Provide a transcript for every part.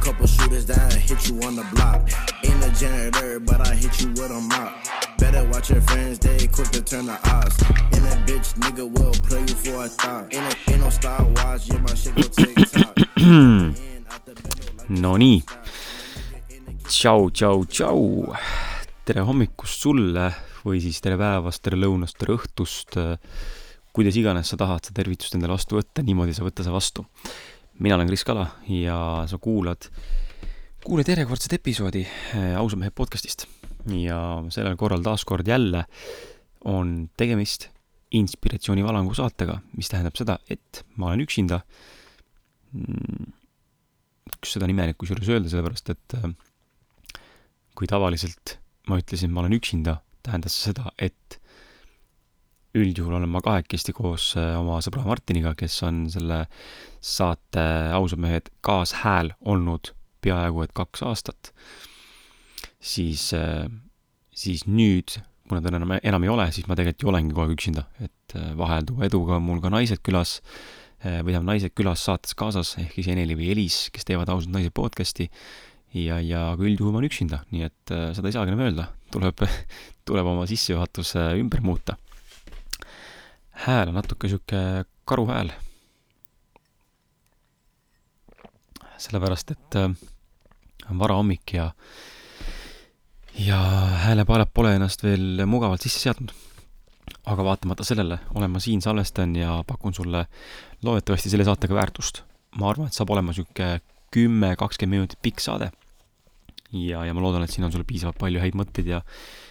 couple shooters that hit you on the block. Ain't a janitor, but I hit you with a mop. Better watch your friends, they quick to turn the odds. And a bitch nigga will play you for a thought. Ain't, a, ain't no Star Wars, yeah, my shit go TikTok. no nii, tšau, tšau, tšau. tere hommikust sulle või siis tere päevast, tere lõunast, tere õhtust. kuidas iganes sa tahad seda tervitust endale vastu võtta, niimoodi sa võta see vastu. Mina olen Kris Kala ja sa kuulad, kuulad järjekordset episoodi äh, Ausa mehe podcastist. ja sellel korral taaskord jälle on tegemist inspiratsioonivalangu saatega, mis tähendab seda, et ma olen üksinda mm, üks seda nimelik kusjuures öelda, sellepärast et äh, kui tavaliselt ma ütlesin, ma olen üksinda, tähendas see seda, et üldjuhul olen ma kahekesti koos äh, oma sõbra Martiniga, kes on selle saate Ausad mehed kaashääl olnud peaaegu et kaks aastat, siis, äh, siis nüüd, kuna ta enam, enam ei ole, siis ma tegelikult ju olengi kogu aeg üksinda, et vahelduva eduga on mul ka naised külas või tähendab naised külas saates kaasas, ehk siis Eneli või Elis, kes teevad Ausad naised podcasti ja, ja aga üldjuhul ma olen üksinda, nii et äh, seda ei saagi enam öelda, tuleb, tuleb oma sissejuhatus äh, ümber muuta. Hääl on natuke sihuke karu hääl. sellepärast, et äh, on varahommik ja, ja häälepaelad pole ennast veel mugavalt sisse seadnud aga vaatamata sellele olen ma siin, salvestan ja pakun sulle loodetavasti selle saatega väärtust. ma arvan, et saab olema niisugune kümme, kakskümmend minutit pikk saade. ja, ja ma loodan, et siin on sul piisavalt palju häid mõtteid ja,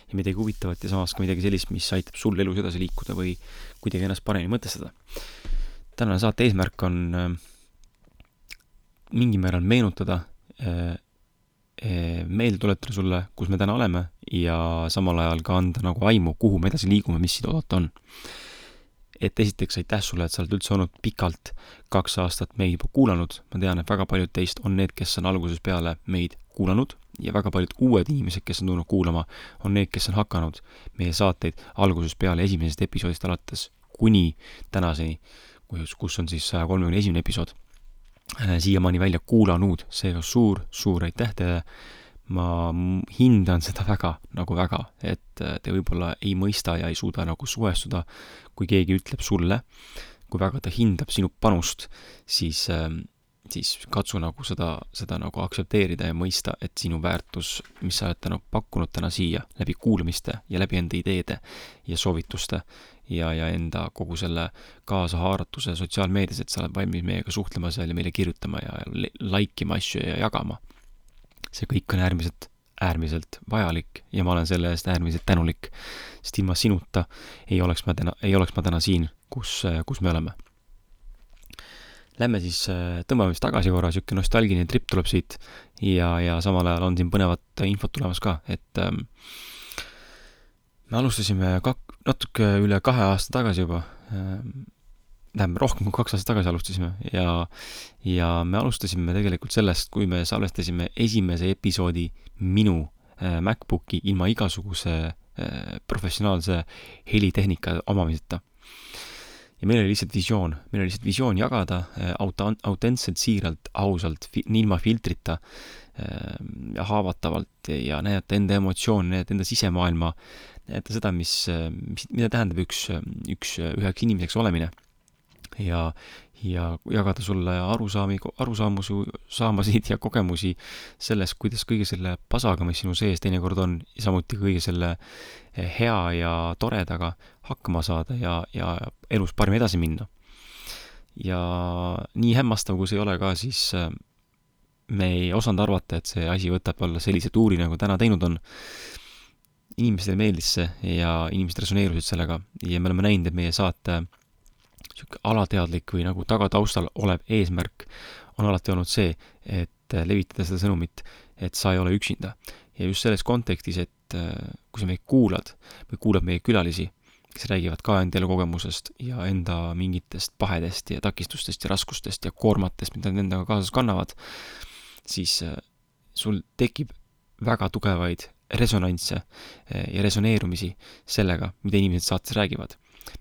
ja midagi huvitavat ja samas ka midagi sellist, mis aitab sul elus edasi liikuda või kuidagi ennast paremini mõtestada. tänane saate eesmärk on äh, mingil määral meenutada äh, Eh, meelde tuletada sulle, kus me täna oleme ja samal ajal ka anda nagu aimu, kuhu me edasi liigume, mis sind oodata on. et esiteks aitäh sulle, et sa oled üldse olnud pikalt kaks aastat meid juba kuulanud, ma tean, et väga paljud teist on need, kes on algusest peale meid kuulanud ja väga paljud uued inimesed, kes on tulnud kuulama, on need, kes on hakanud meie saateid algusest peale, esimesest episoodist alates kuni tänaseni, kus, kus on siis saja kolmekümne esimene episood Äh, siiamaani välja kuulanud, seega suur, suur aitäh teile. ma hindan seda väga, nagu väga, et äh, te võib-olla ei mõista ja ei suuda nagu suhestuda, kui keegi ütleb sulle, kui väga ta hindab sinu panust, siis, ähm, siis katsu nagu seda, seda nagu aktsepteerida ja mõista, et sinu väärtus, mis sa oled täna pakkunud täna siia läbi kuulamiste ja läbi enda ideede ja soovituste ja, ja enda kogu selle kaasahaaratuse sotsiaalmeedias, et sa oled valmis meiega suhtlema seal ja meile kirjutama ja like ima asju ja jagama. see kõik on äärmiselt, äärmiselt vajalik ja ma olen selle eest äärmiselt tänulik, sest ilma sinuta ei oleks ma täna, ei oleks ma täna siin, kus, kus me oleme. Lähme siis, tõmbame siis tagasi korra, niisugune nostalgiline trip tuleb siit. Ja, ja samal ajal on siin põnevat infot tulemas ka, et ähm, me alustasime kak-, natuke üle kahe aasta tagasi juba, ähm, tähendab, rohkem kui kaks aastat tagasi alustasime. Ja, ja me alustasime tegelikult sellest, kui me salvestasime esimese episoodi minu äh, MacBooki ilma igasuguse äh, professionaalse helitehnika omamiseta. Ja meil oli lihtsalt visioon, meil oli lihtsalt visioon jagada äh, auta-, autentselt, siiralt, ausalt, ilma filtrita ja haavatavalt ja näidata enda emotsioone, näidata enda sisemaailma, näidata seda, mis, mis, mida tähendab üks, üks, üheks inimeseks olemine. ja, ja jagada sulle arusaami, arusaamusi, saamasid ja kogemusi sellest, kuidas kõige selle pasaga, mis sinu sees teinekord on, samuti kõige selle hea ja toredaga hakkama saada ja, ja elus parem edasi minna. ja nii hämmastav, kui see ei ole ka, siis me ei osanud arvata, et see asi võtab alla sellise tuuri, nagu täna teinud on inimestele meeldis see ja inimesed resoneerusid sellega ja me oleme näinud, et meie saate niisugune alateadlik või nagu tagataustal olev eesmärk on alati olnud see, et levitada seda sõnumit, et sa ei ole üksinda. ja just selles kontekstis, et äh, kui sa meid kuulad või kuulad meie külalisi, kes räägivad ka enda elukogemusest ja enda mingitest pahedest ja takistustest ja raskustest ja koormatest, mida nad endaga kaasas kannavad, siis äh, sul tekib väga tugevaid resonantse ja resoneerumisi sellega, mida inimesed saates räägivad.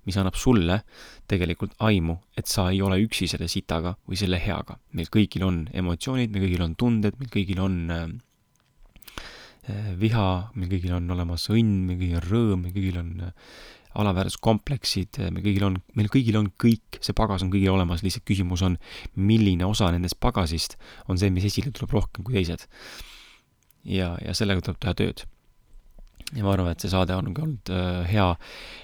Mis annab sulle tegelikult aimu, et sa ei ole üksi selle sitaga või selle heaga. meil kõigil on emotsioonid, meil kõigil on tunded, meil kõigil on äh, äh viha, meil kõigil on olemas õnn, meil kõigil on rõõm, meil kõigil on äh, alaväärsuskompleksid, meil kõigil on, meil kõigil on kõik, see pagas on kõigil olemas, lihtsalt küsimus on, milline osa nendest pagasist on see, mis esile tuleb rohkem kui teised. ja, ja sellega tuleb teha tööd ja ma arvan, et see saade on ka olnud äh, hea,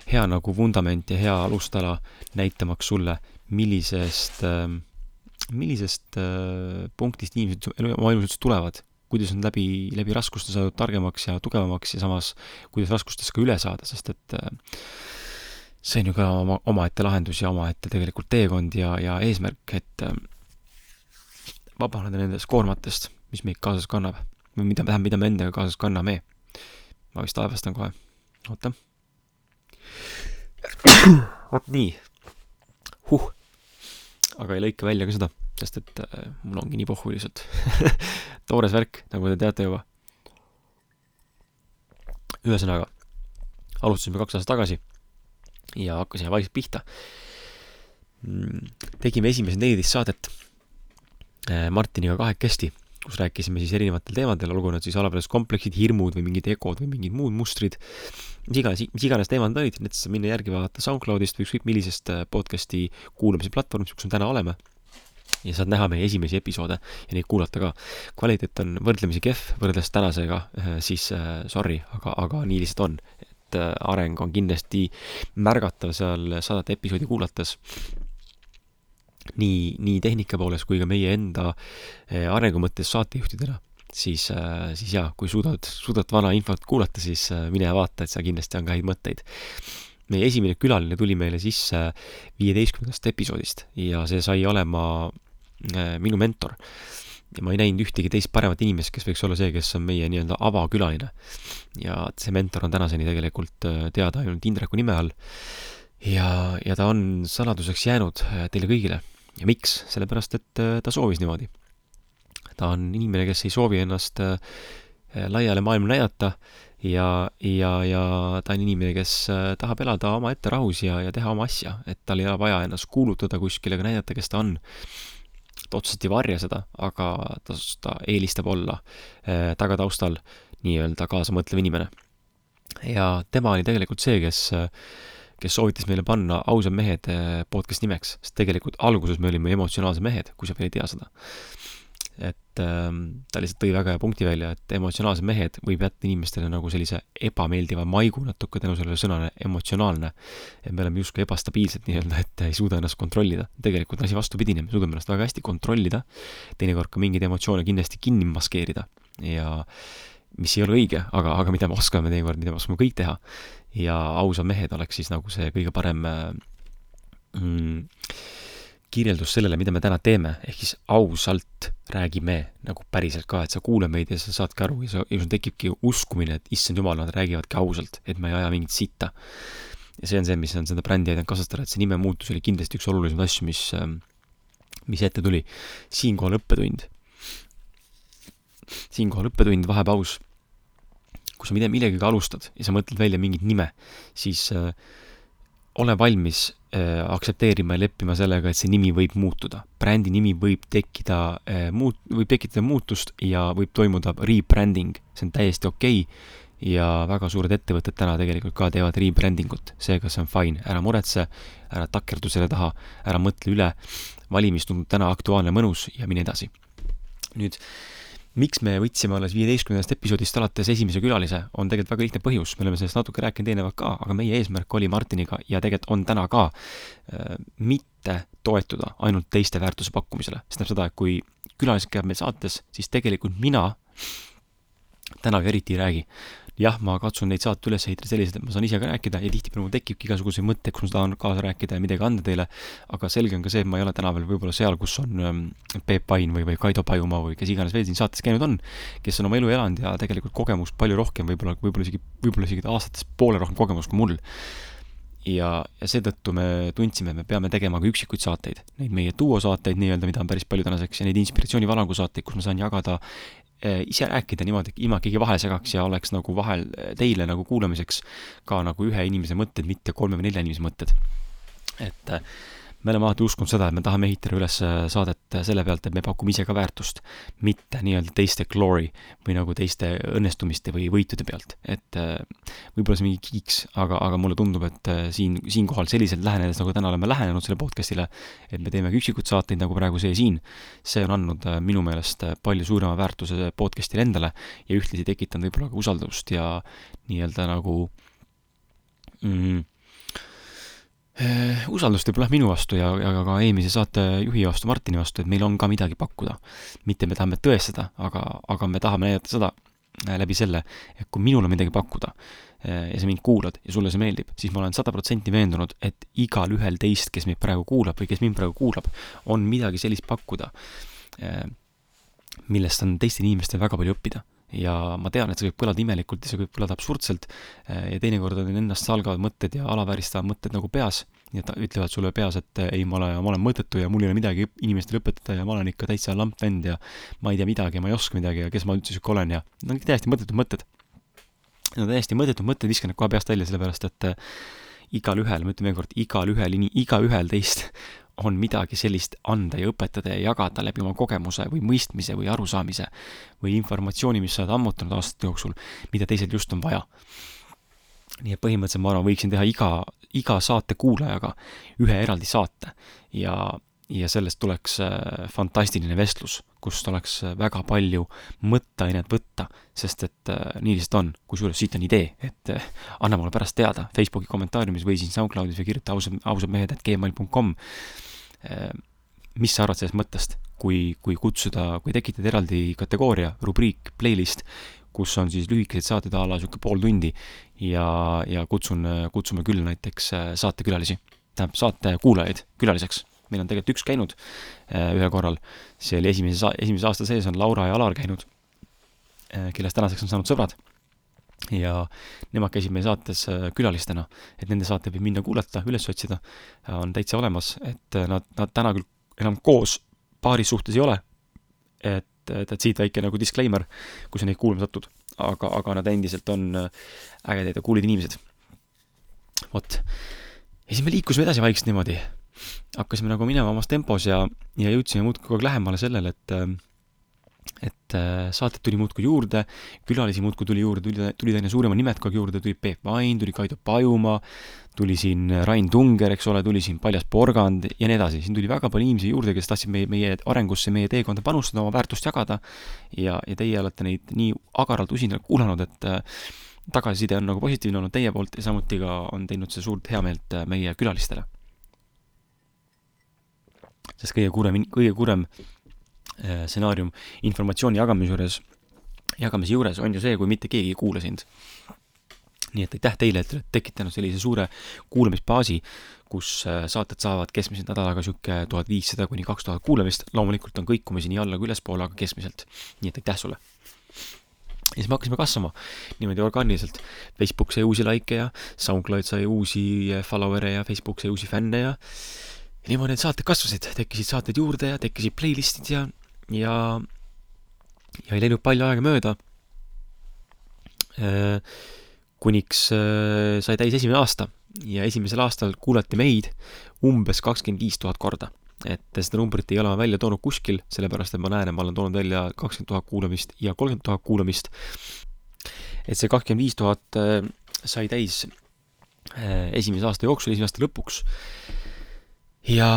hea nagu vundament ja hea alustala näitamaks sulle, millisest, ähm, millisest äh, punktist inimesed oma elus üldse tulevad, kuidas on läbi, läbi raskuste saadud targemaks ja tugevamaks ja samas, kuidas raskustest ka üle saada, sest et äh, see on ju ka oma, omaette lahendus ja omaette tegelikult teekond ja, ja eesmärk, et vabaneda nendest koormatest, mis meid kaasas kannab või mida, mida me endaga kaasas kanname ma vist aevastan kohe. oota. vot nii. huh. aga ei lõika välja ka seda, sest et äh, mul ongi nii pohhu lihtsalt toores värk, nagu te teate juba. ühesõnaga, alustasime kaks aastat tagasi ja hakkasime vaikselt pihta. Mm, tegime esimesed neliteist saadet äh, Martiniga kahekesti kus rääkisime siis erinevatel teemadel, olgu nad siis alaväärsuskompleksid, hirmud või mingid egod või mingid muud mustrid, mis iganes, mis iganes teemad olid, need saab minna järgi vaadata SoundCloudist või ükskõik millisest äh, podcast'i kuulamise platvormist, kus me täna oleme. ja saad näha meie esimesi episoode ja neid kuulata ka. kvaliteet on võrdlemisi kehv võrreldes tänasega, äh, siis äh, sorry, aga, aga nii lihtsalt on. et areng on kindlasti märgatav seal sadat episoodi kuulates nii, nii tehnika poolest kui ka meie enda eh, arengu mõttes saatejuhtidena, siis, eh, siis jaa, kui suudad, suudad vana infot kuulata, siis eh, mine vaata, et seal kindlasti on ka häid mõtteid. meie esimene külaline tuli meile sisse viieteistkümnendast episoodist ja see sai olema minu mentor. ja ma ei näinud ühtegi teist paremat inimest, kes võiks olla see, kes on meie nii-öelda avakülaline. ja see mentor on tänaseni tegelikult teada ainult Indreku nime all ja, ja ta on saladuseks jäänud teile kõigile ja miks? sellepärast, et äh, ta soovis niimoodi. ta on inimene, kes ei soovi ennast äh, laiale maailmale näidata ja, ja, ja ta on inimene, kes äh, tahab elada omaette rahus ja, ja teha oma asja, et tal ei ole vaja ennast kuulutada kuskile, ega näidata, kes ta on. ta otseselt ei varja seda, aga ta, ta eelistab olla tagataustal nii-öelda kaasamõtlev inimene. ja tema oli tegelikult see, kes äh, kes soovitas meile panna Ausad mehed eh, podcast nimeks, sest tegelikult alguses me olime emotsionaalsed mehed, kui sa veel ei tea seda. et ähm, ta lihtsalt tõi väga hea punkti välja, et emotsionaalsed mehed võib jätta inimestele nagu sellise ebameeldiva maigu natuke tänu sellele sõnale emotsionaalne. et me oleme justkui ebastabiilsed nii-öelda, et ei suuda ennast kontrollida. tegelikult on asi vastupidine, me suudame ennast väga hästi kontrollida, teinekord ka mingeid emotsioone kindlasti kinni maskeerida ja mis ei ole õige, aga, aga mida me oskame teinekord, mida me oskame kõik teha. Ja ausad mehed oleks siis nagu see kõige parem äh, mm, kirjeldus sellele, mida me täna teeme, ehk siis ausalt räägime nagu päriselt ka, et sa kuulad meid ja sa saadki aru ja sa, ja sul tekibki uskumine, et issand jumal, nad räägivadki ausalt, et me ei aja mingit sitta. ja see on see, mis on seda brändi aidanud kasvatada, et see nimemuutus oli kindlasti üks olulisemaid asju, mis, ähm, mis ette tuli. siinkohal õppetund siinkohal õppetund, vahepaus. Kui sa millegagi alustad ja sa mõtled välja mingit nime, siis äh, ole valmis äh, aktsepteerima ja leppima sellega, et see nimi võib muutuda. brändi nimi võib tekkida äh, muut-, võib tekitada muutust ja võib toimuda rebranding, see on täiesti okei okay, ja väga suured ettevõtted täna tegelikult ka teevad rebranding ut, seega see on fine, ära muretse, ära takerdu selle taha, ära mõtle üle, vali, mis tundub täna aktuaalne, mõnus ja mine edasi. nüüd miks me võtsime alles viieteistkümnendast episoodist alates esimese külalise, on tegelikult väga lihtne põhjus, me oleme sellest natuke rääkinud eelnevalt ka, aga meie eesmärk oli Martiniga ja tegelikult on täna ka äh, mitte toetuda ainult teiste väärtuse pakkumisele. see tähendab seda, et kui külalised käivad meil saates, siis tegelikult mina täna ju eriti ei räägi jah, ma katsun neid saate üles ehitada selliselt, et ma saan ise ka rääkida ja tihtipeale mul tekibki igasuguseid mõtteid, kus ma tahan kaasa rääkida ja midagi anda teile, aga selge on ka see, et ma ei ole täna veel võib-olla seal, kus on ähm, Peep Pain või, või Kaido Pajumaa või kes iganes veel siin saates käinud on, kes on oma elu elanud ja tegelikult kogemust palju rohkem, võib-olla, võib-olla isegi, võib-olla isegi aastates poole rohkem kogemust kui mul. Ja, ja seetõttu me tundsime, et me peame tegema ka üksikuid saateid, neid meie duosaateid nii-öelda, mida on päris palju tänaseks, ja neid inspiratsioonivalangu saateid, kus ma saan jagada ise rääkida niimoodi, ilma et keegi vahele segaks ja oleks nagu vahel teile nagu kuulamiseks ka nagu ühe inimese mõtted, mitte kolme või nelja inimese mõtted. et me oleme alati uskunud seda, et me tahame ehitada üles äh, saadet äh, selle pealt, et me pakume ise ka väärtust, mitte nii-öelda teiste glory või nagu teiste õnnestumiste või võitude pealt. et äh, võib-olla see mingi kiiks, aga, aga mulle tundub, et siin, siinkohal selliselt lähenedes, nagu täna oleme lähenenud sellele podcast'ile, et me teeme üksikuid saateid, nagu praegu see siin, see on andnud minu meelest palju suurema väärtuse podcast'ile endale ja ühtlasi tekitanud võib-olla ka usaldust ja nii-öelda nagu mm, usaldust võib-olla minu vastu ja, ja ka eelmise saatejuhi vastu, Martini vastu, et meil on ka midagi pakkuda. mitte me tahame tõestada, aga, aga me tahame näidata seda äh, läbi selle, et kui minul on midagi pakkuda äh, ja sa mind kuulad ja sulle see meeldib, siis ma olen sada protsenti veendunud, et igalühel teist, kes meid praegu kuulab või kes mind praegu kuulab, on midagi sellist pakkuda, millest on teistel inimestel väga palju õppida ja ma tean, et see võib kõlada imelikult ja see võib kõlada absurdselt. Eh, ja teinekord on ennast salgavad mõtted ja alavääristavad mõtted nagu peas, nii et ütlevad sulle peas, et ei, ma olen, ma olen mõttetu ja mul ei ole midagi inimestele õpetada ja ma olen ikka täitsa lamp vend ja ma ei tea midagi ja ma ei oska midagi ja kes ma üldse sihuke olen. Ja no täiesti mõttetud mõtted. no täiesti mõttetud mõtted, viskan need kohe peast välja, sellepärast et eh, igalühel, ma ütlen veel kord, igalühel, igaühel teist on midagi sellist anda ja õpetada ja jagada läbi oma kogemuse või mõistmise või arusaamise või informatsiooni, mis sa oled ammutanud aastate jooksul, mida teisel just on vaja. nii et põhimõtteliselt ma arvan, võiksin teha iga, iga saate kuulajaga ühe eraldi saate ja, ja sellest tuleks äh, fantastiline vestlus, kust oleks äh, väga palju mõtteainet võtta, sest et äh, nii lihtsalt on, kusjuures siit on idee, et anna mulle pärast teada Facebooki kommentaariumis või siin SoundCloudis või kirjuta ausad, ausad mehed, et gmail.com Ehm, mis sa arvad sellest mõttest, kui, kui kutsuda, kui tekitada eraldi kategooria, rubriik, playlist, kus on siis lühikesed saated a la niisugune pool tundi ja, ja kutsun, kutsume külla näiteks saatekülalisi, tähendab saate kuulajaid külaliseks. Meil on tegelikult üks käinud äh, ühel korral, see oli esimese, esimese aasta sees on Laura ja Alar käinud, äh, kellest tänaseks on saanud sõbrad ja nemad käisid meie saates äh, külalistena, et nende saate võib minna kuulata, üles otsida, on täitsa olemas, et nad, nad täna küll enam koos paaris suhtes ei ole, et, et, et siit väike nagu disclaimer, kui sa neid kuulama satud, aga, aga nad endiselt on ägedad ja cool'id inimesed. vot. ja siis me liikusime edasi vaikselt niimoodi. Hakkasime nagu minema omas tempos ja, ja jõudsime muudkui kogu aeg lähemale sellele, et et äh, saateid tuli muudkui juurde, külalisi muudkui tuli juurde, tuli, tulid aina suuremad nimed kogu aeg juurde, tuli Peep Vain, tuli Kaido Pajumaa, tuli siin Rain Tunger, eks ole, tuli siin Paljas Porgand ja nii edasi, siin tuli väga palju inimesi juurde, kes tahtsid meie, meie arengusse, meie teekonda panustada, oma väärtust jagada ja, ja teie olete neid nii agaralt usinalt kuulanud, et äh, tagasiside on nagu positiivne olnud teie poolt ja samuti ka on teinud see suurt heameelt äh, meie külalistele. Sest kõige kurvem, kõige kurvem Äh, stsenaarium informatsiooni jagamise juures, jagamise juures on ju see, kui mitte keegi ei kuula sind. nii et aitäh teile, et te olete tekitanud sellise suure kuulamisbaasi, kus äh, saated saavad keskmiselt nädalaga niisugune tuhat viissada kuni kaks tuhat kuulamist, loomulikult on kõikumisi nii alla kui ülespoole, aga keskmiselt. nii et aitäh sulle! ja siis me hakkasime kasvama niimoodi orgaaniliselt. Facebook sai uusi likee ja SoundCloud sai uusi follower'e ja Facebook sai uusi fänne ja niimoodi need saated kasvasid, tekkisid saated juurde ja tekkisid playlist'id ja ja, ja ei läinud palju aega mööda, äh, kuniks äh, sai täis esimene aasta ja esimesel aastal kuulati meid umbes kakskümmend viis tuhat korda. et seda numbrit ei ole ma välja toonud kuskil, sellepärast et ma näen, et ma olen toonud välja kakskümmend tuhat kuulamist ja kolmkümmend tuhat kuulamist. et see kakskümmend viis tuhat äh, sai täis esimese aasta jooksul, esimese aasta lõpuks. Ja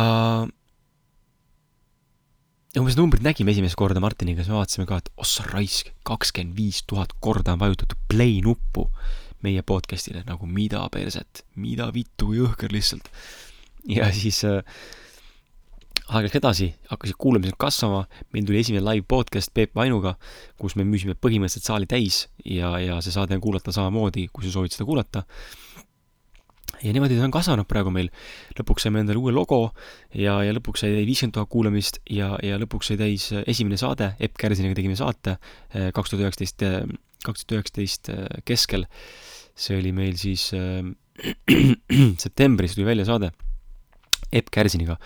ja kui me seda numbrit nägime esimest korda Martiniga, siis me vaatasime ka, et ossa raisk, kakskümmend viis tuhat korda on vajutatud play nuppu meie podcast'ile, nagu mida perset, mida vittu, jõhker lihtsalt. ja siis äh, aeg läks edasi, hakkasid kuulamised kasvama, meil tuli esimene live podcast Peep Vainuga, kus me müüsime põhimõtteliselt saali täis ja, ja see saade on kuulata samamoodi, kui sa soovid seda kuulata ja niimoodi ta on kasvanud praegu meil. lõpuks saime endale uue logo ja, ja lõpuks sai viiskümmend tuhat kuulamist ja, ja lõpuks sai täis esimene saade, Epp Kärsiniga tegime saate eh, kaks tuhat üheksateist, eh, kaks tuhat üheksateist eh, keskel. see oli meil siis äh, septembris tuli välja saade. Epp Kärsiniga,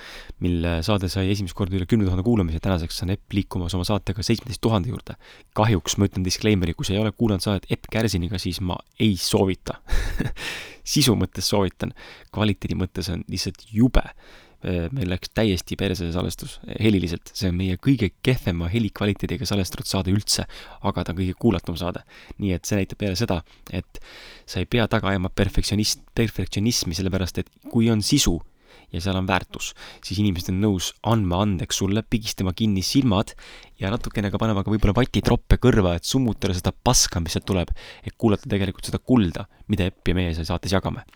mille saade sai esimest korda üle kümne tuhande kuulamise, tänaseks on Epp liikumas oma saatega seitsmeteist tuhande juurde. kahjuks ma ütlen disclaimer'i, kui sa ei ole kuulanud saadet Epp Kärsiniga, siis ma ei soovita sisu mõttes soovitan, kvaliteedi mõttes on lihtsalt jube. meil läks täiesti perse see salvestus, heliliselt, see on meie kõige kehvema helikvaliteediga salvestatud saade üldse, aga ta on kõige kuulatum saade. nii et see näitab jälle seda, et sa ei pea taga ajama perfektsionist, perfektsionismi, sellepärast et kui on sisu, ja seal on väärtus, siis inimesed on nõus andma andeks sulle, pigistama kinni silmad ja natukene ka panema ka võib-olla vatitroppe kõrva, et summutada seda paska, mis sealt tuleb, et kuulata tegelikult seda kulda, mida Epp ja meie seal saates jagame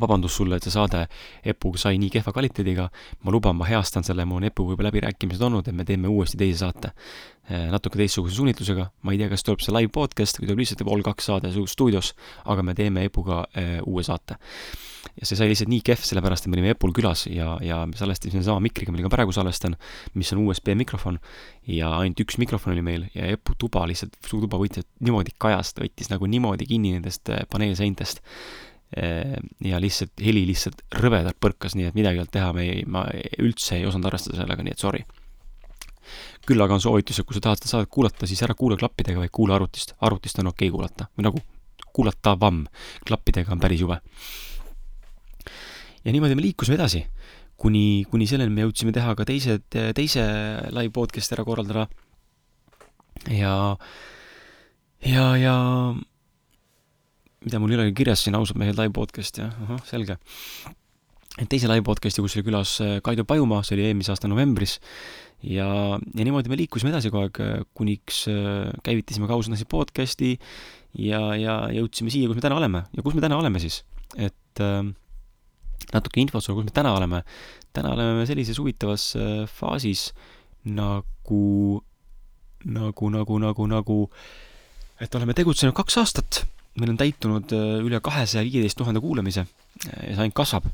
vabandust sulle, et see saade Epuga sai nii kehva kvaliteediga, ma luban, ma heastan selle, mul on Epuga juba läbirääkimised olnud, et me teeme uuesti teise saate. Natuke teistsuguse suunitlusega, ma ei tea, kas tuleb see live podcast või tuleb lihtsalt Vol kaks saade stuudios, aga me teeme Epuga uue saate. ja see sai lihtsalt nii kehv, sellepärast et me olime Epul külas ja, ja me salvestasime sama mikriga, millega praegu salvestan, mis on USB mikrofon ja ainult üks mikrofon oli meil ja Epu tuba lihtsalt, su tuba võttis niimoodi kajast, võttis nagu niimoodi kinni nendest paneelseintest ja lihtsalt heli lihtsalt rõvedalt põrkas, nii et midagi ei olnud teha, me ei, ma üldse ei osanud arvestada sellega, nii et sorry. küll aga on soovitus, et kui sa tahad seda saadet kuulata, siis ära kuula klappidega, vaid kuula arvutist. arvutist on okei okay kuulata või nagu kuulatavam, klappidega on päris jube. ja niimoodi me liikusime edasi, kuni, kuni selleni me jõudsime teha ka teised, teise live podcast'i ära korraldada. ja, ja, ja mida mul ei olegi kirjas siin, ausad mehed live podcast, jah, ahah, selge. et teise live podcast'i, kus oli külas äh, Kaido Pajumaa, see oli eelmise aasta novembris, ja, ja niimoodi me liikusime edasi kogu aeg, äh, kuniks äh, käivitasime Kausnasi podcast'i ja, ja jõudsime siia, kus me täna oleme. ja kus me täna oleme siis? et äh, natuke infot sulle, kus me täna oleme. täna oleme me sellises huvitavas äh, faasis nagu, nagu, nagu, nagu, nagu, et oleme tegutsenud kaks aastat meil on täitunud äh, üle kahesaja viieteist tuhande kuulamise äh, ja see ainult kasvab.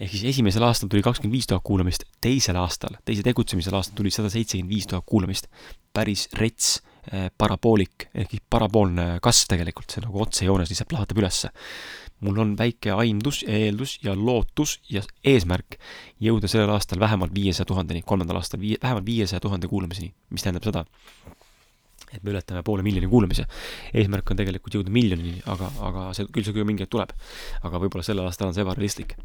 ehk siis esimesel aastal tuli kakskümmend viis tuhat kuulamist, teisel aastal, teise tegutsemisel aastal tuli sada seitsekümmend viis tuhat kuulamist. päris rets äh, paraboolik ehk siis paraboolne kasv tegelikult, see nagu otsejoones lihtsalt plahvatab ülesse. mul on väike aimdus ja eeldus ja lootus ja eesmärk jõuda sellel aastal vähemalt viiesaja tuhandeni, kolmandal aastal viie, vähemalt viiesaja tuhande kuulamiseni, mis tähendab seda, et me ületame poole miljoni kuulamise. eesmärk on tegelikult jõuda miljonini, aga, aga see, küll see mingi hetk tuleb. aga võib-olla sellel aastal on see ebarealistlik.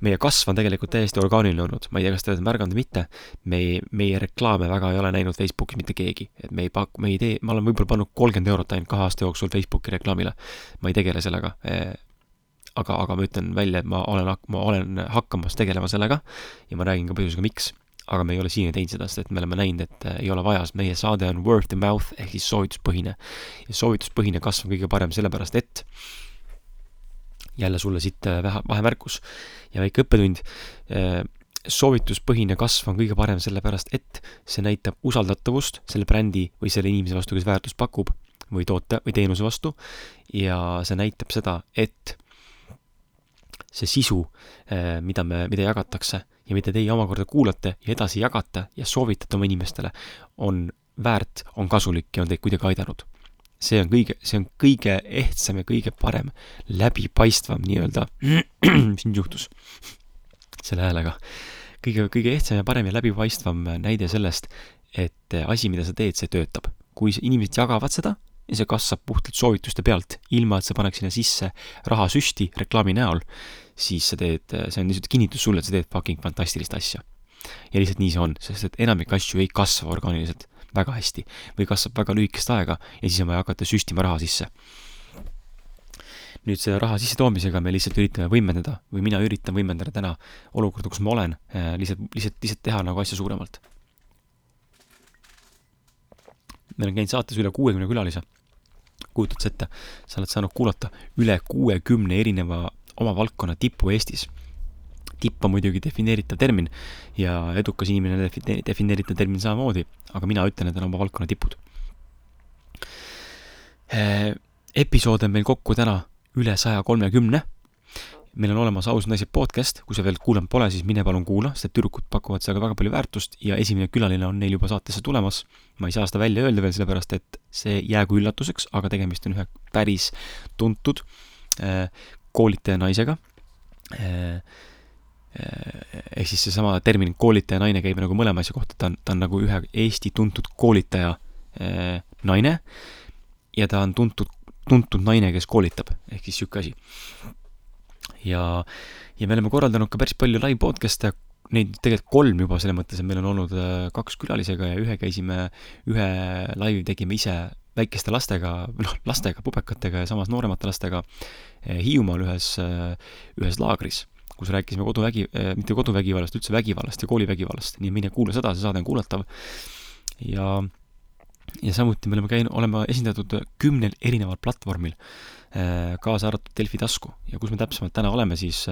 meie kasv on tegelikult täiesti orgaaniline olnud, ma ei tea, kas te olete märganud või mitte, me ei, meie reklaame väga ei ole näinud Facebookis mitte keegi. et me ei paku, me ei tee, ma olen võib-olla pannud kolmkümmend eurot ainult kahe aasta jooksul Facebooki reklaamile. ma ei tegele sellega e, aga, aga ma ütlen välja, et ma olen, ma olen hakkamas tegelema sellega ja ma räägin ka põhjusega, miks aga me ei ole siiani teinud seda, sest et me oleme näinud, et äh, ei ole vaja, sest meie saade on word to mouth ehk siis soovituspõhine. ja soovituspõhine kasv on kõige parem sellepärast, et jälle sulle siit äh, vähe, vahemärkus ja väike õppetund, äh, soovituspõhine kasv on kõige parem sellepärast, et see näitab usaldatavust selle brändi või selle inimese vastu, kes väärtust pakub või toote või teenuse vastu. Ja see näitab seda, et see sisu, mida me, mida jagatakse ja mida teie omakorda kuulate ja edasi jagate ja soovitate oma inimestele, on väärt, on kasulik ja on teid kuidagi aidanud. see on kõige, see on kõige ehtsam ja kõige parem, läbipaistvam nii-öelda, mis nüüd juhtus selle häälega, kõige, kõige ehtsam ja parem ja läbipaistvam näide sellest, et asi, mida sa teed, see töötab. kui inimesed jagavad seda ja see kasvab puhtalt soovituste pealt, ilma et sa paneks sinna sisse rahasüsti reklaami näol, siis sa teed, see on lihtsalt kinnitus sulle, et sa teed fucking fantastilist asja. ja lihtsalt nii see on, sest et enamik asju ei kasva orgaaniliselt väga hästi või kasvab väga lühikest aega ja siis on vaja hakata süstima raha sisse. nüüd selle raha sissetoomisega me lihtsalt üritame võimendada või mina üritan võimendada täna olukorda, kus ma olen, eh, lihtsalt, lihtsalt, lihtsalt teha nagu asja suuremalt. meil on käinud saates üle kuuekümne külalise kujutad sa ette, sa oled saanud kuulata üle kuuekümne erineva oma valdkonna tippu Eestis. tipp on muidugi defineeritav termin ja edukas inimene define-, defineeritav termin samamoodi, aga mina ütlen, et on oma valdkonna tipud. Episoode on meil kokku täna üle saja kolmekümne meil on olemas Ausad naised podcast, kui sa veel kuulanud pole, siis mine palun kuula, sest tüdrukud pakuvad seal ka väga palju väärtust ja esimene külaline on neil juba saatesse tulemas. ma ei saa seda välja öelda veel, sellepärast et see jäägu üllatuseks, aga tegemist on ühe päris tuntud äh, koolitaja naisega äh,, ehk siis seesama termin koolitaja naine käib nagu mõlema asja kohta, ta on, ta on nagu ühe Eesti tuntud koolitaja äh, naine ja ta on tuntud, tuntud naine, kes koolitab, ehk siis niisugune asi. Ja, ja me oleme korraldanud ka päris palju live podcast'e, neid tegelikult kolm juba selles mõttes, et meil on olnud äh, kaks külalisega ja ühe käisime, ühe laivi tegime ise väikeste lastega, noh, lastega, pubekatega ja samas nooremate lastega eh, Hiiumaal ühes, eh, ühes laagris, kus rääkisime koduvägi, eh, mitte koduvägivallast, üldse vägivallast ja koolivägivallast, nii mine kuula seda, see saade on kuulatav. ja, ja samuti me oleme käinud, oleme esindatud kümnel erineval platvormil, kaasa arvatud Delfi tasku. Ja kus me täpsemalt täna oleme, siis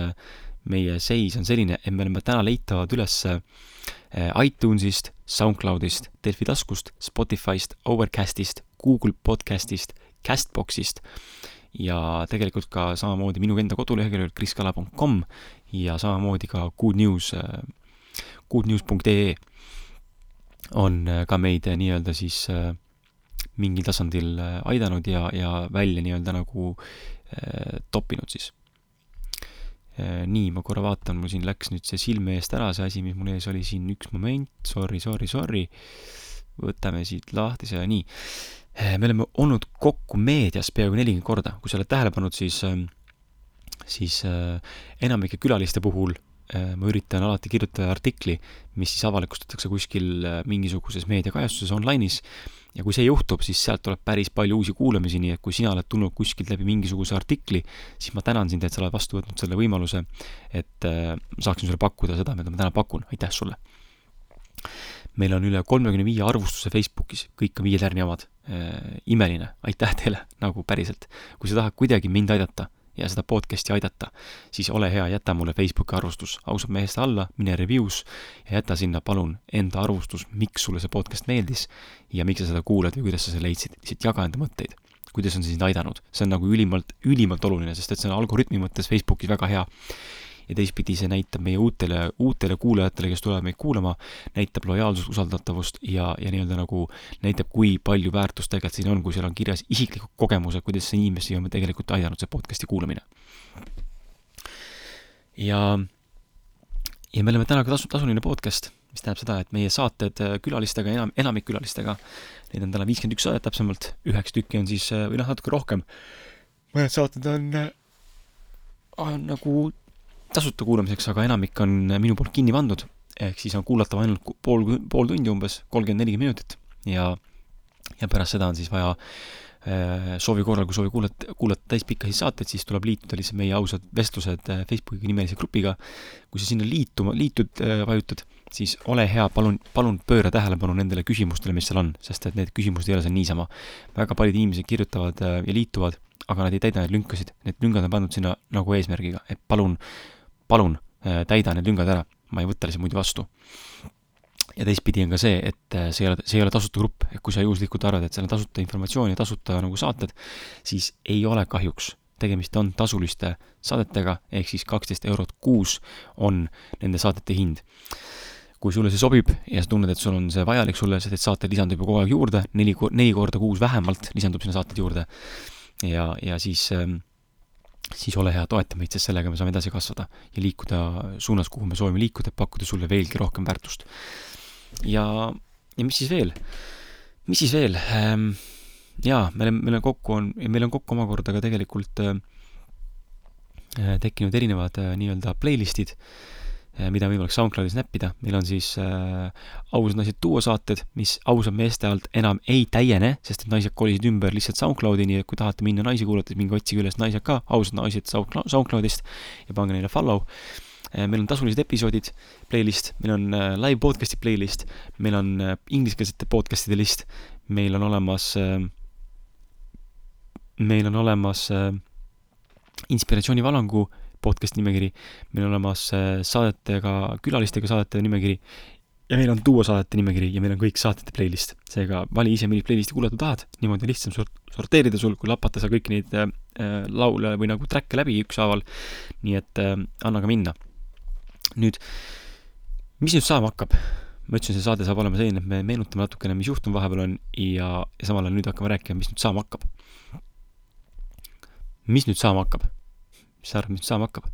meie seis on selline, et me oleme täna leitavad üles iTunesist, SoundCloudist, Delfi taskust, Spotify'st, Overcastist, Google podcastist, Castboxist ja tegelikult ka samamoodi minu enda koduleheküljel kriskala.com ja samamoodi ka Good News, goodnews.ee on ka meid nii-öelda siis mingil tasandil aidanud ja, ja välja nii-öelda nagu toppinud siis. nii, ma korra vaatan, mul siin läks nüüd see silme eest ära, see asi, mis mul ees oli siin, üks moment, sorry, sorry, sorry. võtame siit lahti see, nii me oleme olnud kokku meedias peaaegu nelikümmend korda, kui sa oled tähele pannud, siis, ähm, siis äh, enamike külaliste puhul äh, ma üritan alati kirjutada artikli, mis siis avalikustatakse kuskil äh, mingisuguses meediakajastuses online'is ja kui see juhtub, siis sealt tuleb päris palju uusi kuulamisi, nii et kui sina oled tulnud kuskilt läbi mingisuguse artikli, siis ma tänan sind, et sa oled vastu võtnud selle võimaluse, et äh, saaksin sulle pakkuda seda, mida ma täna pakun, aitäh sulle! meil on üle kolmekümne viie arvustuse Facebookis, kõik on viie tärni omad äh,. imeline, aitäh teile, nagu päriselt. kui sa tahad kuidagi mind aidata ja seda podcast'i aidata, siis ole hea, jäta mulle Facebooki arvustus ausalt mehest alla, mine review's ja jäta sinna palun enda arvustus, miks sulle see podcast meeldis ja miks sa seda kuulad või kuidas sa selle leidsid, lihtsalt jaga enda mõtteid kuidas on see sind aidanud, see on nagu ülimalt, ülimalt oluline, sest et see on algoritmi mõttes Facebookis väga hea ja teistpidi see näitab meie uutele, uutele kuulajatele, kes tulevad meid kuulama, näitab lojaalsust, usaldatavust ja, ja nii-öelda nagu näitab, kui palju väärtust tegelikult siin on, kui seal on kirjas isiklikud kogemused, kuidas see inimesi on tegelikult aidanud, see podcast'i kuulamine. ja, ja me oleme täna ka tasu, tasuline podcast, mis tähendab seda, et meie saated äh, külalistega, enam, enamik külalistega, neid on täna viiskümmend üks saadet täpsemalt, üheksa tükki on siis, äh, või noh, natuke rohkem, mõned saated on, äh, on nagu tasuta kuulamiseks, aga enamik on minu poolt kinni pandud, ehk siis on kuulatav ainult pool, pool tundi umbes, kolmkümmend, nelikümmend minutit ja, ja pärast seda on siis vaja äh, soovi korral, kui soovi kuulata, kuulata täispikkasid saateid, siis tuleb liituda lihtsalt meie ausad vestlused äh, Facebooki nimelise grupiga. kui sa sinna liituma, liitud, äh, vajutad, siis ole hea, palun, palun pööra tähelepanu nendele küsimustele, mis seal on, sest et need küsimused ei ole seal niisama. väga paljud inimesed kirjutavad ja liituvad, aga nad ei täida neid lünkasid, need lüngad on pandud sinna nagu eesmärgiga, et palun palun äh, täida need lüngad ära, ma ei võta lihtsalt muidu vastu. ja teistpidi on ka see, et äh, see ei ole, see ei ole tasuta grupp, et kui sa juhuslikult arvad, et seal on tasuta informatsioon ja tasuta nagu saated, siis ei ole kahjuks. tegemist on tasuliste saadetega, ehk siis kaksteist eurot kuus on nende saadete hind kui sulle see sobib ja sa tunned, et sul on see vajalik sulle, sest et saateid lisandub ju kogu aeg juurde, neli, neli korda kuus vähemalt lisandub sinna saateid juurde. ja, ja siis ähm, siis ole hea, toeta meid, sest sellega me saame edasi kasvada ja liikuda suunas, kuhu me soovime liikuda, et pakkuda sulle veelgi rohkem väärtust. ja, ja mis siis veel? mis siis veel ähm,? jaa, meil on, meil on kokku on, meil on kokku omakorda ka tegelikult äh, tekkinud erinevad äh, nii-öelda playlist'id äh,, mida on võimalik SoundCloudis näppida, meil on siis äh, ausad naised duosaated, mis ausad meeste alt enam ei täiene, sest et naised kolisid ümber lihtsalt SoundCloudi, nii et kui tahate minna naisi kuulata, siis minge otsige üles naised ka, ausad naised SoundCloudist ja pange neile follow äh,. meil on tasulised episoodid, playlist, meil on äh, live podcast'i playlist, meil on äh, ingliskeelsete podcast'ide list, meil on olemas äh,, meil on olemas äh, inspiratsioonivalangu äh, podcast nimekiri, meil on olemas äh, saadetega, külalistega saadete nimekiri ja meil on duosaadete nimekiri ja meil on kõik saatete playlist. seega vali ise, millist playlisti kuulata tahad, niimoodi lihtsam sort-, sorteerida sul, kui lapata sa kõiki neid äh, laule või nagu track'e läbi ükshaaval. nii et äh, anna ka minna. nüüd, mis nüüd saama hakkab? ma ütlesin, see saade saab olema selline, et me meenutame natukene, mis juhtunud vahepeal on ja, ja samal ajal nüüd hakkame rääkima, mis nüüd saama hakkab. mis nüüd saama hakkab? Mis sa arvad, mis saama hakkab?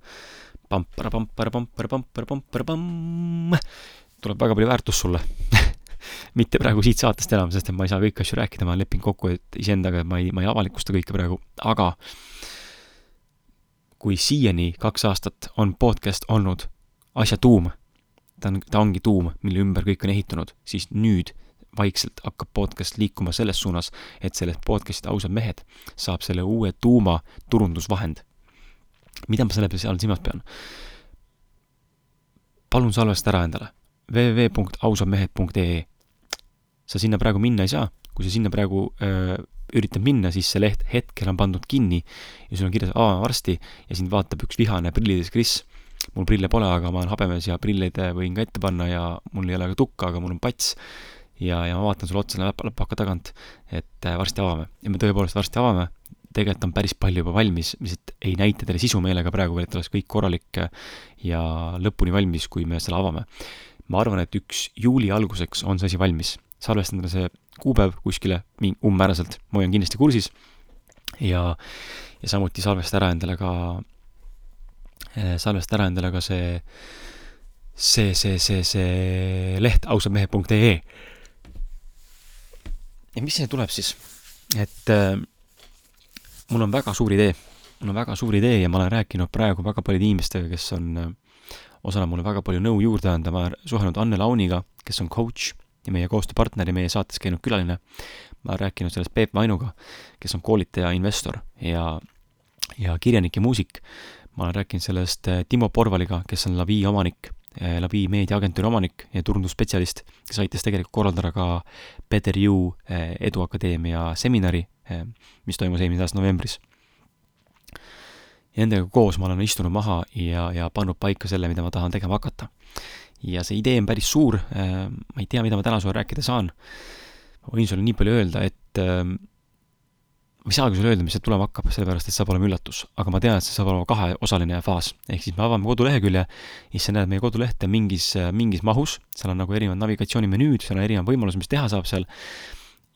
pampara-pampara-pampara-pampara-pampara-pamm, tuleb väga palju väärtust sulle. Mitte praegu siit saatest enam, sest et ma ei saa kõiki asju rääkida, ma olen leppinud kokku, et iseendaga, ma ei, ma ei avalikusta kõike praegu, aga kui siiani kaks aastat on podcast olnud asja tuum, ta on, ta ongi tuum, mille ümber kõik on ehitunud, siis nüüd vaikselt hakkab podcast liikuma selles suunas, et sellest podcast'ist Ausad mehed saab selle uue tuuma turundusvahend mida ma selle peale silmas pean? palun salvesta ära endale www.ausamehed.ee. sa sinna praegu minna ei saa, kui sa sinna praegu öö, üritad minna, siis see leht hetkel on pandud kinni ja sul on kirjas aa varsti ja sind vaatab üks vihane prillides Kris. mul prille pole, aga ma olen habemes ja prilleid võin ka ette panna ja mul ei ole ka tukka, aga mul on pats. ja, ja ma vaatan sulle otsa läpaka tagant, et varsti avame ja me tõepoolest varsti avame tegelikult on päris palju juba valmis, lihtsalt ei näita teile sisumeelega praegu veel, et oleks kõik korralik ja lõpuni valmis, kui me selle avame. ma arvan, et üks juuli alguseks on see asi valmis. salvesta endale see kuupäev kuskile umbmääraselt, ma hoian kindlasti kursis ja, ja samuti salvesta ära endale ka, eh, salvesta ära endale ka see, see, see, see, see leht ausamehe.ee. ja mis see tuleb siis? et äh, mul on väga suur idee, mul on väga suur idee ja ma olen rääkinud praegu väga paljude inimestega, kes on äh, osale mulle väga palju nõu juurde anda, ma olen suhelnud Anne Launiga, kes on coach ja meie koostööpartner ja meie saates käinud külaline. ma olen rääkinud sellest Peep Vainuga, kes on koolitaja, investor ja, ja kirjanik ja muusik. ma olen rääkinud sellest äh, Timo Porvaliga, kes on Lavi omanik, äh, Lavi meediaagentuuri omanik ja turundusspetsialist, kes aitas tegelikult korraldada ka Better You eduakadeemia seminari mis toimus eelmise aasta novembris. ja nendega koos ma olen istunud maha ja, ja pannud paika selle, mida ma tahan tegema hakata. ja see idee on päris suur, eh, ma ei tea, mida ma täna sulle rääkida saan. ma võin sulle nii palju öelda, et eh, ma ei saagi sulle öelda, mis sealt tulema hakkab, sellepärast et saab olema üllatus. aga ma tean, et see saab olema kaheosaline faas. ehk siis me avame kodulehekülje siis sa näed meie kodulehte mingis, mingis mahus, seal on nagu erinevad navigatsioonimenüüd, seal on erinevad võimalused, mis teha saab seal,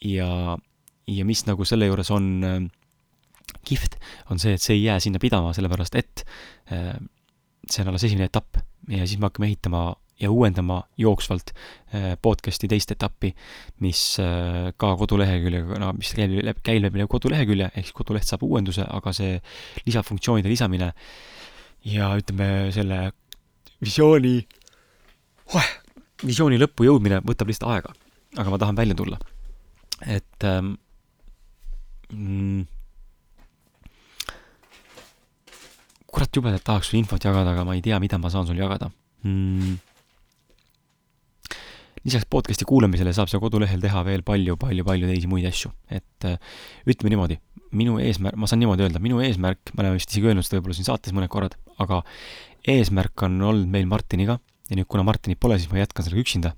ja ja mis nagu selle juures on äh, kihvt, on see, et see ei jää sinna pidama, sellepärast et äh, see on alles esimene etapp ja siis me hakkame ehitama ja uuendama jooksvalt äh, podcast'i teist etappi, mis äh, ka koduleheküljega, no mis käib läbi, käib läbi kodulehekülje, ehk siis koduleht saab uuenduse, aga see lisafunktsioonide lisamine ja ütleme, selle visiooni oh,, visiooni lõppu jõudmine võtab lihtsalt aega. aga ma tahan välja tulla. et ähm, kurat, jubedalt tahaks sulle infot jagada, aga ma ei tea, mida ma saan sul jagada. Mm.. lisaks podcast'i kuulamisele saab seal kodulehel teha veel palju-palju-palju teisi muid asju, et äh, ütleme niimoodi, minu eesmärk, ma saan niimoodi öelda, minu eesmärk, me oleme vist isegi öelnud seda võib-olla siin saates mõned korrad, aga eesmärk on olnud meil Martiniga ja nüüd, kuna Martinit pole, siis ma jätkan sellega üksinda.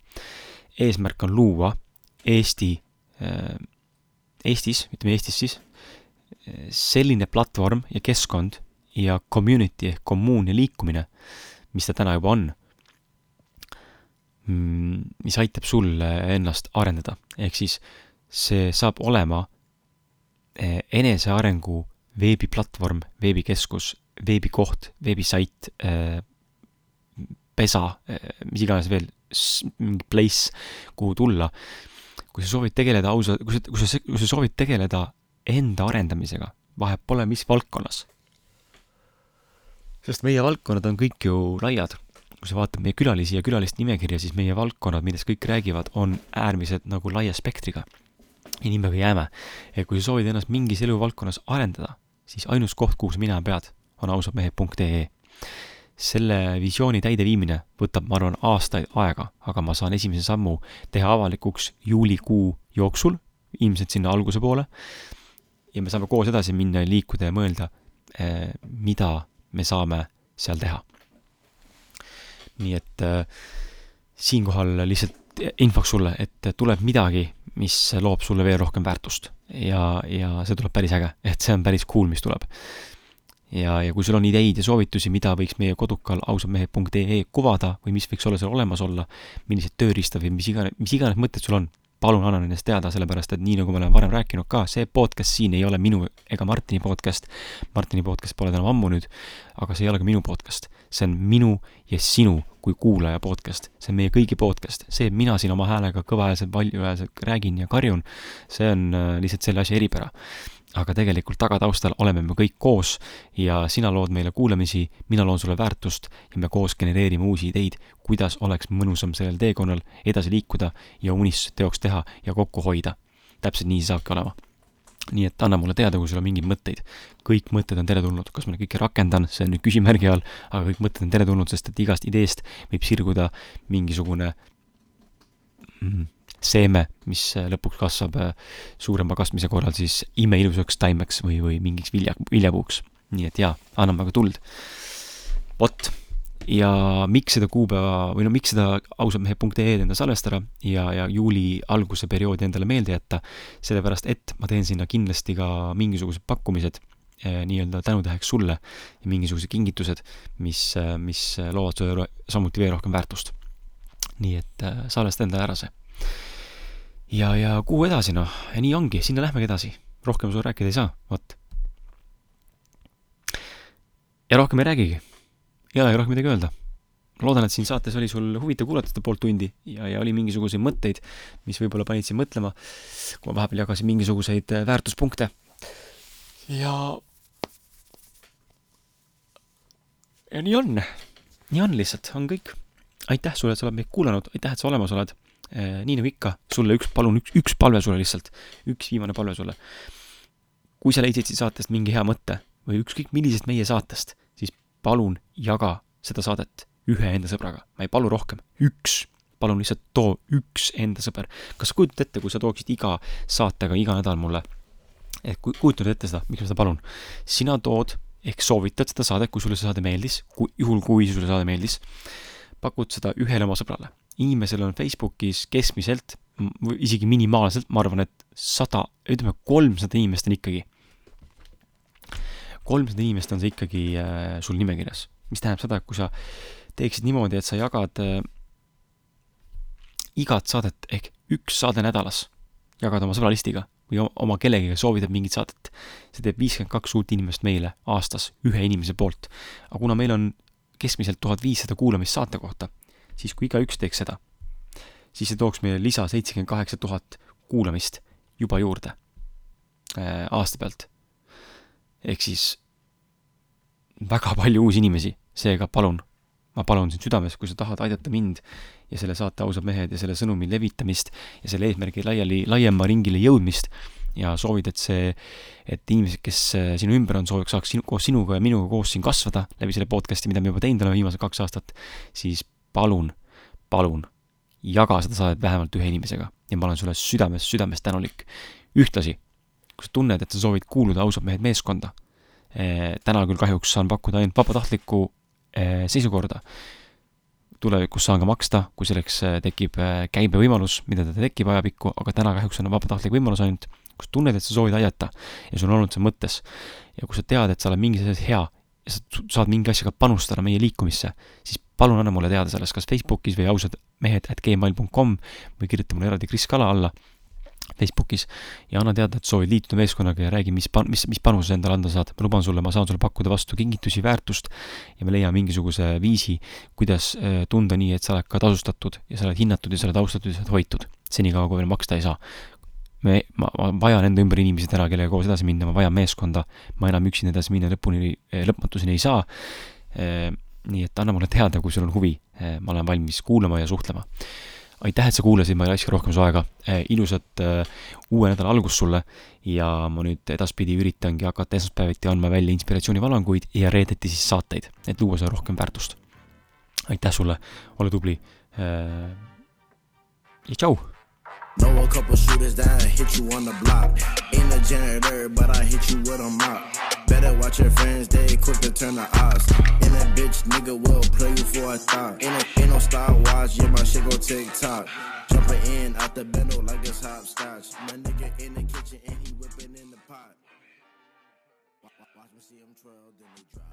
eesmärk on luua Eesti äh, Eestis, ütleme Eestis siis, selline platvorm ja keskkond ja community ehk kommuun ja liikumine, mis ta täna juba on, mm, mis aitab sul ennast arendada, ehk siis see saab olema eh, enesearengu veebiplatvorm, veebikeskus, veebikoht, veebisait, eh, pesa, eh, mis iganes veel, mingi place, kuhu tulla kui sa soovid tegeleda ausa, kui sa, kui sa, kui sa soovid tegeleda enda arendamisega, vahet pole, mis valdkonnas. sest meie valdkonnad on kõik ju laiad. kui sa vaatad meie külalisi ja külaliste nimekirja, siis meie valdkonnad, millest kõik räägivad, on äärmiselt nagu laia spektriga. ja nii me ka jääme. et kui sa soovid ennast mingis eluvaldkonnas arendada, siis ainus koht, kuhu sa minema pead, on ausadmehed.ee selle visiooni täideviimine võtab, ma arvan, aastaid aega, aga ma saan esimese sammu teha avalikuks juulikuu jooksul, ilmselt sinna alguse poole, ja me saame koos edasi minna ja liikuda ja mõelda, eh, mida me saame seal teha. nii et äh, siinkohal lihtsalt infoks sulle, et tuleb midagi, mis loob sulle veel rohkem väärtust. Ja, ja see tuleb päris äge, et see on päris cool, mis tuleb ja, ja kui sul on ideid ja soovitusi, mida võiks meie kodukal ausamehed.ee kuvada või mis võiks olla seal olemas olla, millised tööriistad või mis iganes, mis iganes mõtted sul on, palun anna nendest teada, sellepärast et nii, nagu ma olen varem rääkinud ka, see podcast siin ei ole minu ega Martini podcast. Martini podcast pole enam ammu nüüd, aga see ei ole ka minu podcast. see on minu ja sinu kui kuulaja podcast. see on meie kõigi podcast. see, et mina siin oma häälega kõvahäälselt, valjuhäälselt räägin ja karjun, see on äh, lihtsalt selle asja eripära aga tegelikult tagataustal oleme me kõik koos ja sina lood meile kuulamisi, mina loon sulle väärtust ja me koos genereerime uusi ideid, kuidas oleks mõnusam sellel teekonnal edasi liikuda ja unistused teoks teha ja kokku hoida. täpselt nii see saabki olema. nii et anna mulle teada, kui sul on mingeid mõtteid. kõik mõtted on teretulnud, kas ma neid kõiki rakendan, see on nüüd küsimärgi all, aga kõik mõtted on teretulnud, sest et igast ideest võib sirguda mingisugune mm, seeme, mis äh, lõpuks kasvab äh, suurema kasvamise korral siis imeilusaks taimeks või, või mingiks vilja, viljapuuks. nii et jaa, anname aga tuld. vot, ja miks seda kuupäeva või no miks seda ausamehe.ee-d enda salvestada ja, ja juuli alguse perioodi endale meelde jätta, sellepärast et ma teen sinna kindlasti ka mingisugused pakkumised eh, nii-öelda tänutäheks sulle ja mingisugused kingitused, mis, mis loovad sulle samuti veel rohkem väärtust. nii et äh, salvesta endale ära see ja, ja kuhu edasi, noh, ja nii ongi, sinna lähmegi edasi. rohkem sul rääkida ei saa, vot. ja rohkem ei räägigi. ei olegi rohkem midagi öelda. loodan, et siin saates oli sul huvitav kuulata seda poolt tundi ja, ja oli mingisuguseid mõtteid, mis võib-olla panid sind mõtlema, kui ma vahepeal jagasin mingisuguseid äh, väärtuspunkte. ja ja nii on, nii on lihtsalt, on kõik. aitäh sulle, et sa oled meid kuulanud, aitäh, et sa olemas oled nii nagu ikka, sulle üks, palun üks, üks palve sulle lihtsalt, üks viimane palve sulle. kui sa leidsid siit saatest mingi hea mõtte või ükskõik millisest meie saatest, siis palun jaga seda saadet ühe enda sõbraga, ma ei palu rohkem, üks. Palun lihtsalt too üks enda sõber. kas sa kujutad ette, kui sa tooksid iga saatega iga nädal mulle, et kui kujutad ette seda, miks ma seda palun, sina tood ehk soovitad seda saadet, kui sulle see saade meeldis, kui, juhul kui sulle saade meeldis, pakud seda ühele oma sõbrale inimesel on Facebookis keskmiselt, isegi minimaalselt, ma arvan, et sada, ütleme kolmsada inimest on ikkagi. kolmsada inimest on see ikkagi äh, sul nimekirjas, mis tähendab seda, et kui sa teeksid niimoodi, et sa jagad äh, igat saadet ehk üks saade nädalas, jagad oma sõbralistiga või oma kellegiga soovitad mingit saadet, see teeb viiskümmend kaks uut inimest meile aastas ühe inimese poolt. aga kuna meil on keskmiselt tuhat viissada kuulamist saate kohta, siis kui igaüks teeks seda, siis see tooks meile lisa seitsekümmend kaheksa tuhat kuulamist juba juurde äh, aasta pealt. ehk siis väga palju uusi inimesi, seega palun, ma palun sind südames, kui sa tahad aidata mind ja selle saate Ausad mehed ja selle sõnumi levitamist ja selle eesmärgi laiali, laiema ringile jõudmist ja soovid, et see, et inimesed, kes äh, sinu ümber on, sooviks, saaks sinu, koos sinuga ja minuga koos siin kasvada läbi selle podcast'i, mida me juba teinud oleme viimased kaks aastat, siis palun, palun jaga seda saadet vähemalt ühe inimesega ja ma olen sulle südamest, südamest tänulik. ühtlasi, kui sa tunned, et sa soovid kuuluda ausad mehed meeskonda eh,, täna küll kahjuks saan pakkuda ainult vabatahtlikku eh, seisukorda, tulevikus saan ka maksta, kui selleks eh, tekib käibevõimalus, mida ta tekib ajapikku, aga täna kahjuks on vabatahtlik võimalus ainult, kui sa tunned, et sa soovid aidata ja sul on olnud see mõttes ja kui sa tead, et sa oled mingis asjas hea ja sa saad mingi asjaga panustada meie liikumisse, siis palun anna mulle teada sellest kas Facebookis või ausad mehed at gmail.com või kirjuta mulle eraldi Kris Kala alla Facebookis ja anna teada, et soovid liituda meeskonnaga ja räägi, mis pan-, mis, mis panuse endale anda saad. ma luban sulle, ma saan sulle pakkuda vastu kingitusi, väärtust ja me leiame mingisuguse viisi, kuidas äh, tunda nii, et sa oled ka tasustatud ja sa oled hinnatud ja sa oled austatud ja sa oled hoitud. senikaua, kui veel maksta ei saa. me, ma, ma vajan enda ümber inimesi täna, kellega koos edasi minna, ma vajan meeskonda, ma enam üksinda edasi minna lõpuni, lõpmatuseni ei saa äh, nii et anna mulle teada, kui sul on huvi, eh, ma olen valmis kuulama ja suhtlema. aitäh, et sa kuulasid, ma ei raiska rohkem su aega, eh, ilusat uh, uue nädala algust sulle ja ma nüüd edaspidi üritangi hakata esmaspäeviti andma välja inspiratsioonivalanguid ja reedeti siis saateid, et luua seda rohkem väärtust. aitäh sulle, ole tubli ja tšau! Know a couple shooters that hit you on the block. Ain't a janitor, but I hit you with a mop. Better watch your friends, they quick to turn the odds. And that bitch nigga will play you for a thought. Ain't, a, ain't no Star Wars, yeah, my shit go tick tock. Jumping in out the bendo like it's hopscotch. My nigga in the kitchen and he whipping in the pot. Watch me see him twirl, then he drop.